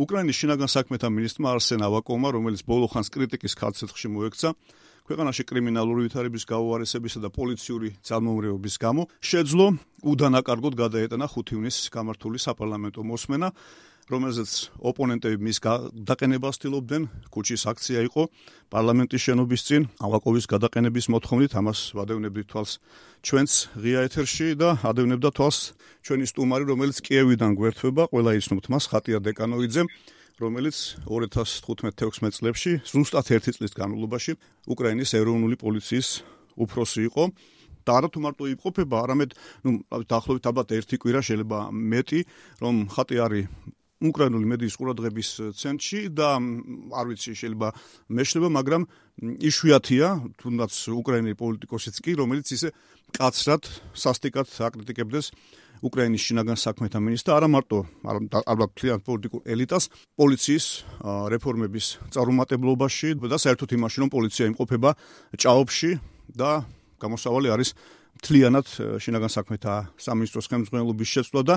უკრაინის შინაგან საქმეთა მინისტრმა არსენ ავაკოვმა, რომელიც ბოლო ხანს კრიტიკის ქალცეცხლში მოექცა, ქვეყანაში კრიმინალური ვითარების გაუარესებისა და პოლიციური ძალმომრევობის გამო შეძლო უდანაკარგოდ გადაეტანა 5 ივნისის გამართული საპარლამენტო მოსმენა, რომელზეც ოპონენტები მის დაყენებას ცდილობდნენ, კუჩის აქცია იყო პარლამენტის შენობის წინ, ავაკოვის გადაყენების მოთხოვნით, ამას ვადევნებდით თვალს ჩვენც ღია ეთერში და ადევნებდა თვალს ჩვენი სტუმარი, რომელიც კიევიდან გვერდება, ყველა იცნობთ მას, ხატია დეკანოიძე, რომელიც 2015-16 წლებში, ზუსტად 1 წლის განმავლობაში, უკრაინის ეროვნული პოლიციის უფროსი იყო. და არა თუ მარტო იმყოფება, არამედ, ну, დაახლოებით ალბათ ერთი კვირა შეიძლება მეტი, რომ ხატი არის უკრაინული მედიის ყურადღების ცენტრში და არ ვიცი შეიძლება მეშლება, მაგრამ იშვიათია, თუნდაც უკრაინელი პოლიტიკოსიც კი, რომელიც ისე კაცრად სასტიკად აკრიტიკებდეს უკრაინის შინაგან საქმეთა მინისტრს, არა მარტო ალბათ ფლიან პოლიტიკურ ელიტას, პოლიციის რეფორმების წარუმატებლობაში და საერთოდ იმაში, რომ პოლიცია იმყოფება ჭაობში და გამოსავალი არის თლიანად შინაგან საქმეთა სამინისტროს ხელმძღვანელობის შეცვლა და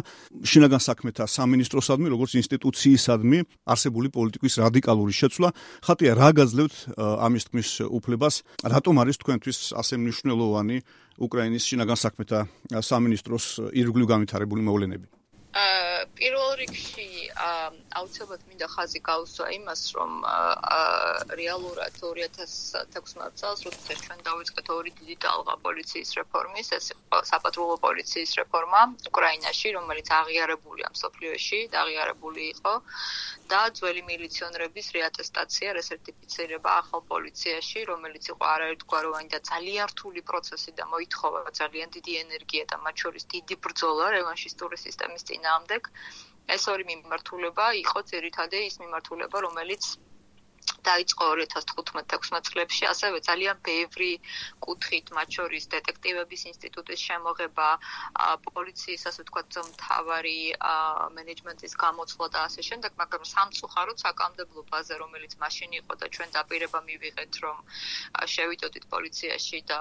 შინაგან საქმეთა სამინისტროსადმი როგორც ინსტიტუციისადმი არსებული პოლიტიკის რადიკალური შეცვლა. ხათია რა გაძლევთ ამის თქმის უფლებას? რატომ არის თქვენთვის ასე მნიშვნელოვანი უკრაინის შინაგან საქმეთა სამინისტროს ირგვლივ განვითარებული მოვლენები? პირველ რიგში აუცილებლად მინდა ხაზი გაუსვა იმას, რომ რეალურად 2016 წელს, როდესაც ჩვენ დავიწყეთ ორი დიდი ტალღა პოლიციის რეფორმის, ეს იყო საპატრულო პოლიციის რეფორმა უკრაინაში, რომელიც აღიარებულია მსოფლიოში, აღიარებული იყო და ძველი მილიციონერების რეატესტაცია, რესერტიფიცირება ახალ პოლიციაში, რომელიც იყო არაერთგვაროვანი და ძალიან რთული პროცესი და მოითხოვა ძალიან დიდი ენერგია და მათ შორის დიდი ბრძოლა რევანშისტური სისტემის წინააღმდეგ. ეს ორი მიმართულება იყო ძირითადად ის მიმართულება, რომელიც დაიწყო 2015-16 წლებში, ასევე ძალიან ბევრი კუთხით, მათ შორის დეტექტივების ინსტიტუტის შემოღება, პოლიციის ასე ვთქვათ, მთავარი მენეჯმენტის გამოცვლა და ასე შემდეგ, მაგრამ სამწუხაროდ საკანონმდებლო ბაზა, რომელიც მაშინ იყო და ჩვენ დაპირება მივიღეთ, რომ შევიდოდით პოლიციაში და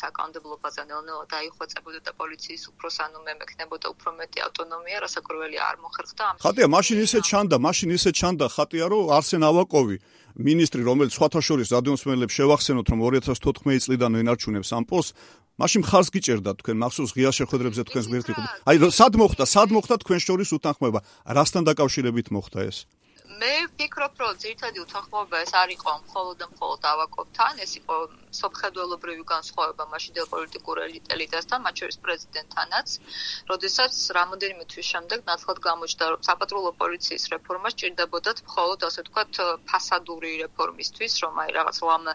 საკანონმდებლო ბაზა ნელ-ნელა დაიხვეწებოდა და პოლიციის უფროსანო მე მექნებოდა უფრო მეტი ავტონომია, რასაკვირველი არ მოხერხდა. ხატია, მაშინ ისე ჩანდა, მაშინ ისე ჩანდა ხატია, რომ არსენ ავაკოვი მინისტრი, რომელიც სხვათა შორის რადიოსმენელებს შევახსენოთ, რომ 2014 წლიდან ენარჩუნებს ამ პოსტს, მაშინ ხარს გიჭერდა თქვენ მახსოვს ღია შეხვედრებზე თქვენს გვერდით იყო. აი, სად მოხდა, სად მოხდა თქვენ შორის უთანხმოება? რასთან დაკავშირებით მოხდა ეს? მე ვფიქრობ, რომ ძირითადი უთანხმოება ეს არ იყო მხოლოდ და მხოლოდ ავაკობთან, ეს იყო სოფხედველობრივი განსხვავება მაშინდელ პოლიტიკურ ელიტასთან, მათ შორის პრეზიდენტთანაც, როდესაც რამოდენიმე თვის შემდეგ ნათლად გამოჩნდა, რომ საპატრულო პოლიციის რეფორმა სჭირდებოდათ მხოლოდ ასე ვთქვათ, ფასადური რეფორმისთვის, რომ აი რაღაც ლამ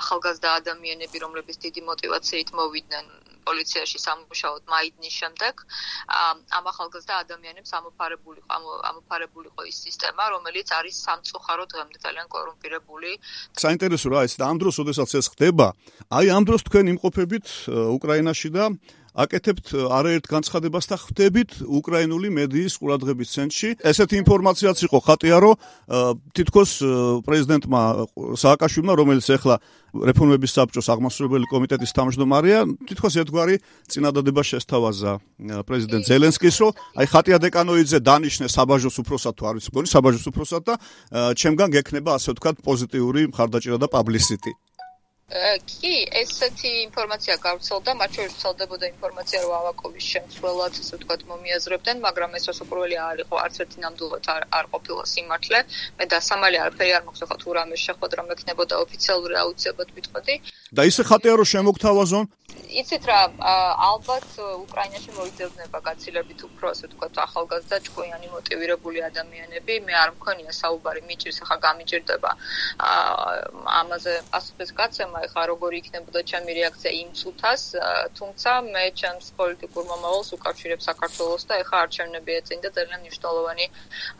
ახალგაზრდა ადამიანები, რომლებიც დიდი мотиваციით მოვიდნენ პოლიციაში სამუშაოდ მაიდნის შემდეგ ამ ახალგაზრდა ადამიანებს ამოფარებული ამოფარებულიყო ის სისტემა რომელიც არის სამწუხარო დღემდე ძალიან კორუმპირებული. საინტერესო რა ეს და ამ დროს ოდესაც ეს ხდება აი ამ დროს თქვენ იმყოფებით უკრაინაში და აკეთებთ არაერთ განცხადებას და ხვდებით უკრაინული მედიის ყურადღების ცენტრში. ესეთი ინფორმაციაც იყო ხატია, რომ თითქოს პრეზიდენტმა სააკაშვილმა, რომელიც ახლა რეფორმების საბჭოს აღმასრულებელი კომიტეტის თავმჯდომარეა, თითქოს ერთგვარი წინადადება შესთავაზა პრეზიდენტ ზელენსკის, რომ აი ხატია დეკანოიძე დანიშნე საბაჟოს უფროსად თუ არ ვიცი, გონი საბაჟოს უფროსად და ჩემგან გექნება ასე ვთქვათ პოზიტიური მხარდაჭერა და პაბლისიტი. კი, ესეთი ინფორმაცია გავრცელდა, მათ შორის ვრცელდებოდა ინფორმაცია, რომ ავაკოვის შემცველად, ასე ვთქვათ, მომიაზრებდნენ, მაგრამ ეს რასაკვირველი არ იყო, არც ერთი ნამდვილად არ არ ყოფილა სიმართლე. მე დასამალი არაფერი არ მოხდა, თუ რამე შეხვედრა მექნებოდა ოფიციალური აუცილებლად ვიტყოდი. და ისე ხატია რომ შემოგთავაზონ? იცით რა, ალბათ უკრაინაში მოიძებნება გაცილებით უფრო, ასე ვთქვათ, ახალგაზრდა ჭკვიანი მოტივირებული ადამიანები. მე არ მქონია საუბარი მიჭირს, ახლა გამიჭირდება ამაზე პასუხის გაცემა. ეხლა როგორი იქნებოდა ჩემი რეაქცია იმ წუთას, თუმცა მე ჩემს პოლიტიკურ მომავალს უკავშირებ საქართველოს და ეხლა არჩევნები ეწინ და ძალიან მნიშვნელოვანი,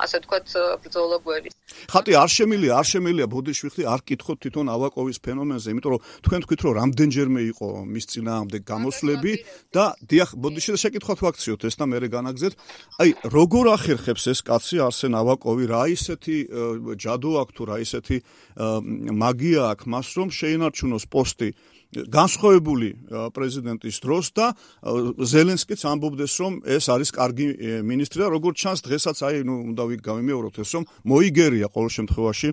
ასე ვთქვათ, ბრძოლა გვერის. ხატი არ შემილია, არ შემილია ბოდიშვიხი არ კითხოთ თვითონ ავაკოვის ფენომენზე, იმიტომ რომ თქვენ თქვით რომ რამდენჯერმე იყო მის წინააღმდეგ გამოსვლები და დიახ, ბოდიშვიხი შეკითხოთ ვაქციოთ ეს და მე რეგანაგზეთ. აი, როგორ ახერხებს ეს კაცი არსენ ავაკოვი, რა ისეთი ჯადო აქვს თუ რა ისეთი მაგია აქვს? მას რომ შეინარჩუნოს პოსტი განსხვავებული პრეზიდენტის დროს და ზელენსკიც ამბობდეს რომ ეს არის კარგი მინისტრი და როგორც ჩანს დღესაც აი ნუ უნდა ვიგავიმეოროთ ეს რომ მოიგერია ყოველ შემთხვევაში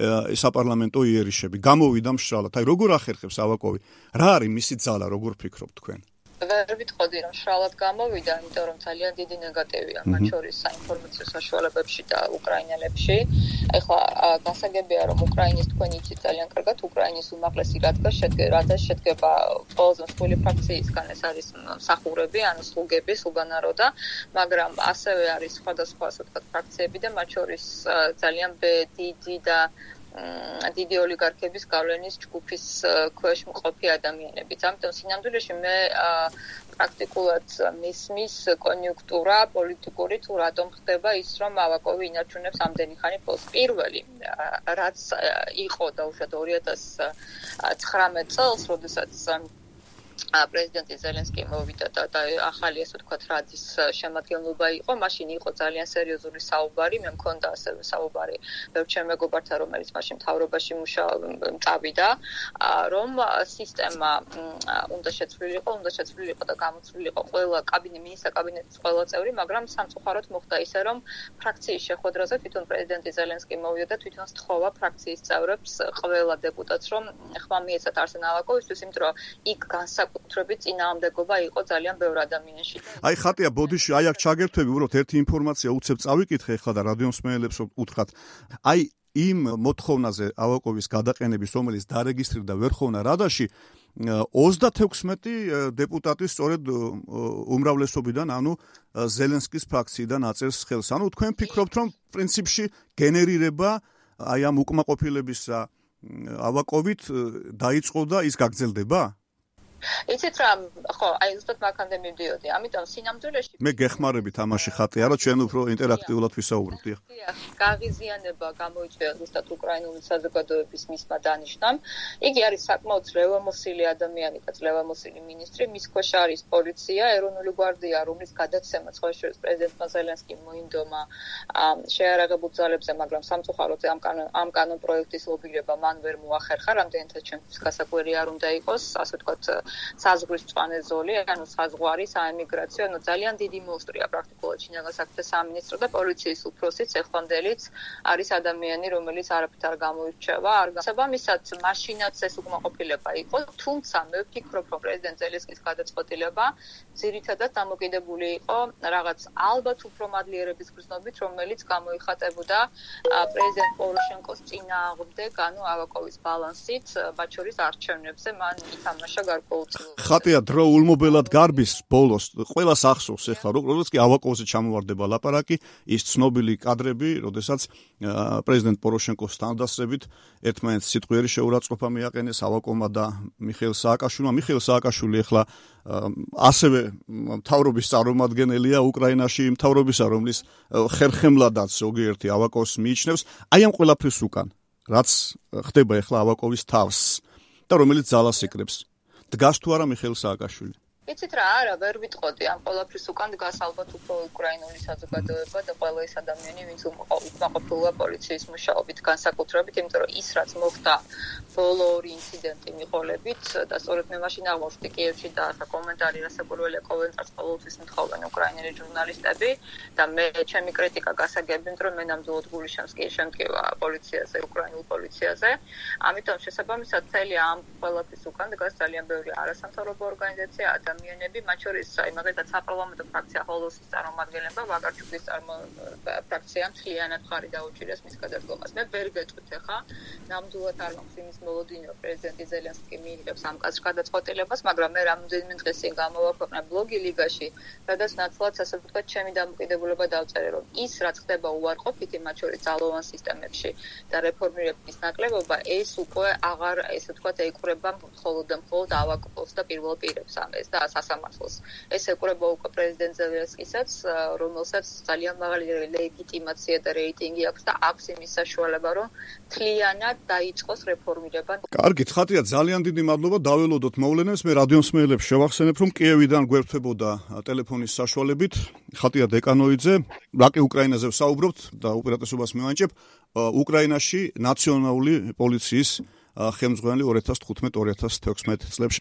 საპარლამენტო იერიშები. გამოვიდა მშრალად. აი როგორ ახერხებს ავაკოვი? რა არის მისი ძალა როგორ ფიქრობთ თქვენ ვერ ვიტყოდი რომ შრალად გამოვიდა, იმიტომ რომ ძალიან დიდი ნეგატივია მათ შორის საინფორმაციო საშუალებებში და უკრაინელებში. ეხლა გასაგებია რომ უკრაინის თქვენ იცით ძალიან კარგად უკრაინის უმაღლესი რადგან შედგება, რადგან შედგება ყველაზე მსხვილი ფრაქციისგან ეს არის სახურები, ანუ სლუგები, სულგანაროდა, მაგრამ ასევე არის სხვადასხვა ასე ვთქვათ ფრაქციები და მათ შორის ძალიან დიდი და დიდი ოლიგარქების გავლენის ჯგუფის ქვეშ მყოფი ადამიანებიც. ამიტომ სინამდვილეში მე პრაქტიკულად მისმის კონიუნქტურა პოლიტიკური თუ რატომ ხდება ის რომ ავაკოვი ინარჩუნებს ამდენი ხანი პოს პირველი რაც იყო და უშუალოდ 2019 წელს, როდესაც პრეზიდენტი ზელენსკი მოვიდა და და ახალი ასე ვთქვათ რადის შემადგენლობა იყო, მაშინ იყო ძალიან სერიოზული საუბარი, მე მქონდა ასევე საუბარი ბევრ ჩემ მეგობართან, რომელიც მაშინ მთავრობაში მუშაობდა, რომ სისტემა უნდა შეცვლილიყო, უნდა შეცვლილიყო და გამოცვლილიყო ყველა კაბინეტ მინისტრთა კაბინეტის ყველა წევრი, მაგრამ სამწუხაროდ მოხდა ისე, რომ ფრაქციის შეხვედრაზე თვითონ პრეზიდენტი ზელენსკი მოვიდა და თვითონ სთხოვა ფრაქციის წევრებს ყველა დეპუტატს, რომ ხმა მიეცათ არსენ ავაკოვისთვის, იმიტომ რომ იქ განსაკუთრებით საკუთრებით წინააღმდეგობა იყო ძალიან ბევრ ადამიანში. აი ხატია ბოდიში, აი აქ ჩაგერთვები, უბრალოდ ერთი ინფორმაცია უცებ წავიკითხე ხა და რადიოსმენელებს უთხრათ. აი იმ მოთხოვნაზე ავაკოვის გადაყენების, რომელიც დარეგისტრირდა ვერხოვნა რადაში 36 დეპუტატი სწორედ უმრავლესობიდან, ანუ ზელენსკის ფრაქციიდან აწერს ხელს. ანუ თქვენ ფიქრობთ, რომ პრინციპში გენერირება აი ამ უკმაყოფილების ავაკოვით დაიწყო და ის გაგრძელდება? იცით რა ხო აი ზუსტად მაგამდე მივდიოდი. ამიტომ სინამდვილეში მე გეხმარებით ამაში ხატი არა ჩვენ უფრო ინტერაქტიულად ვისაუბრებთ დიახ გაღიზიანება გამოიწვია ზუსტად უკრაინული საზოგადოების მისმა დანიშნამ. იგი არის საკმაოდ ლევამოსილი ადამიანი და ლევამოსილი ministri მის ქვეშ არის პოლიცია ეროვნული გვარდია რომლის გადაცემა ცხოვრების პრეზიდენტმა ზელენსკიმ მოინდომა შეარაღებულ ძალებზე მაგრამ სამწუხაროდ ამ კანონ ამ კანონ პროექტის ლობირება მან ვერ მოახერხა. რამდენადაც ჩვენთვის გასაკვირი არ უნდა იყოს. ასე ვთქვათ საზღვრის წვანე ზოლი, ანუ საზღვარი, საემიგრაციო, ანუ ძალიან დიდი მონსტრია პრაქტიკულად შინაგან საქმეთა სამინისტრო და პოლიციის უფროსიც ეხლანდელიც არის ადამიანი, რომელიც არაფრით არ გამოირჩევა, არ გასაბამისად, მაშინაც ეს უკმაყოფილება იყო, თუმცა მე ვფიქრობ, რომ პრეზიდენტ ზელენსკის გადაწყვეტილება ძირითადად დამოკიდებული იყო რაღაც ალბათ უფრო მადლიერების გრძნობით, რომელიც გამოიხატებოდა პრეზიდენტ პოროშენკოს წინააღმდეგ, ანუ ავაკოვის ბალანსით, მათ შორის არჩევნებზე, მან ითამაშა გარკვეულ ხატია დრო ულმობელად გარბის ბოლოს ყოველას ახსოვს ეხლა როგორც კი ავაკოვზე ჩამოვარდება ლაპარაკი ის ცნობილი კადრები როდესაც პრეზიდენტ პოროშენკოს თანადასწრებით ერთმანეთს სიტყვიერი შეურაცხყოფა მიაყენეს ავაკოვმა და მიხეილ სააკაშვილმა. მიხეილ სააკაშვილი ეხლა ასევე მთავრობის წარმომადგენელია უკრაინაში მთავრობისა რომლის ხერხემლადაც ზოგიერთი ავაკოვს მიიჩნევს. აი ამ ყველაფრის უკან რაც ხდება ეხლა ავაკოვის თავს და რომელიც ძალას იკრებს დგას თუ არა მიხეილ სააკაშვილი იცით რა არა ვერ ვიტყოდი ამ ყოლაფრის უკან დგას ალბათ უფრო უკრაინული საზოგადოება და ყველა ის ადამიანი ვინც უკმაყოფილოა პოლიციის მუშაობით განსაკუთრებით იმიტომ რომ ის რაც მოხდა ბოლო ორი ინციდენტი მიყოლებით და სწორედ მე მაშინ აღმოჩნდი კიევში და ახლა კომენტარი რასაკვირველია კომენტარს ყოველთვის მთხოვენ უკრაინელი ჟურნალისტები და მე ჩემი კრიტიკა გასაგები იმიტომ რომ მე ნამდვილად გული შენს კი შემდგება პოლიციაზე უკრაინულ პოლიციაზე. ამიტომ შესაბამისად წელი ამ ყოლაფრის უკან დგას ძალიან ბევრი არასამთავრობო ორგანიზაცია ადამიანი ადამიანები, მათ შორის აი მაგალითად საპარლამენტო ფრაქცია ჰოლოსის წარმომადგენლება ვაგარჩუკის ფრაქციამ მთლიანად ხარი დაუჭირეს მის გადადგომას. მე ვერ გეტყვით ახლა, ნამდვილად არ მაქვს იმის მოლოდინო პრეზიდენტი ზელენსკი მიიღებს ამ კაცს გადაწყვეტილებას, მაგრამ მე რამდენიმე დღეს წინ გამოვაქვეყნა ბლოგი ლიგაში, სადაც ნაცვლად ასე ვთქვათ, ჩემი დამოკიდებულება დავწერე, რომ ის რაც ხდება უარყოფითი მათ შორის ძალოვან სისტემებში და რეფორმირების ნაკლებობა, ეს უკვე აღარ ესე ვთქვათ, ეკვრება მხოლოდ და მხოლოდ ავაკოვს და პირველ პირებს ამ ეს და სასამართლოს. ეს ეკვრება უკვე პრეზიდენტ ზელენსკისაც, რომელსაც ძალიან მაღალი ლეგიტიმაცია და რეიტინგი აქვს და აქვს იმის საშუალება, რომ თლიანად დაიწყოს რეფორმირება. კარგით, ხათია, ძალიან დიდი მადლობა. დაველოდოთ მოვლენებს. მე რადიოსმეელებს შევახსენებ, რომ კიევიდან გვერდთებოდა ტელეფონის საშუალებით ხათია დეკანოიძე, რაკი უკრაინაზე ვსაუბრობთ და უპირატესობას მივანიჭებ უკრაინაში ნაციონალური პოლიციის ხელმძღვანელი 2015-2016 წლებში.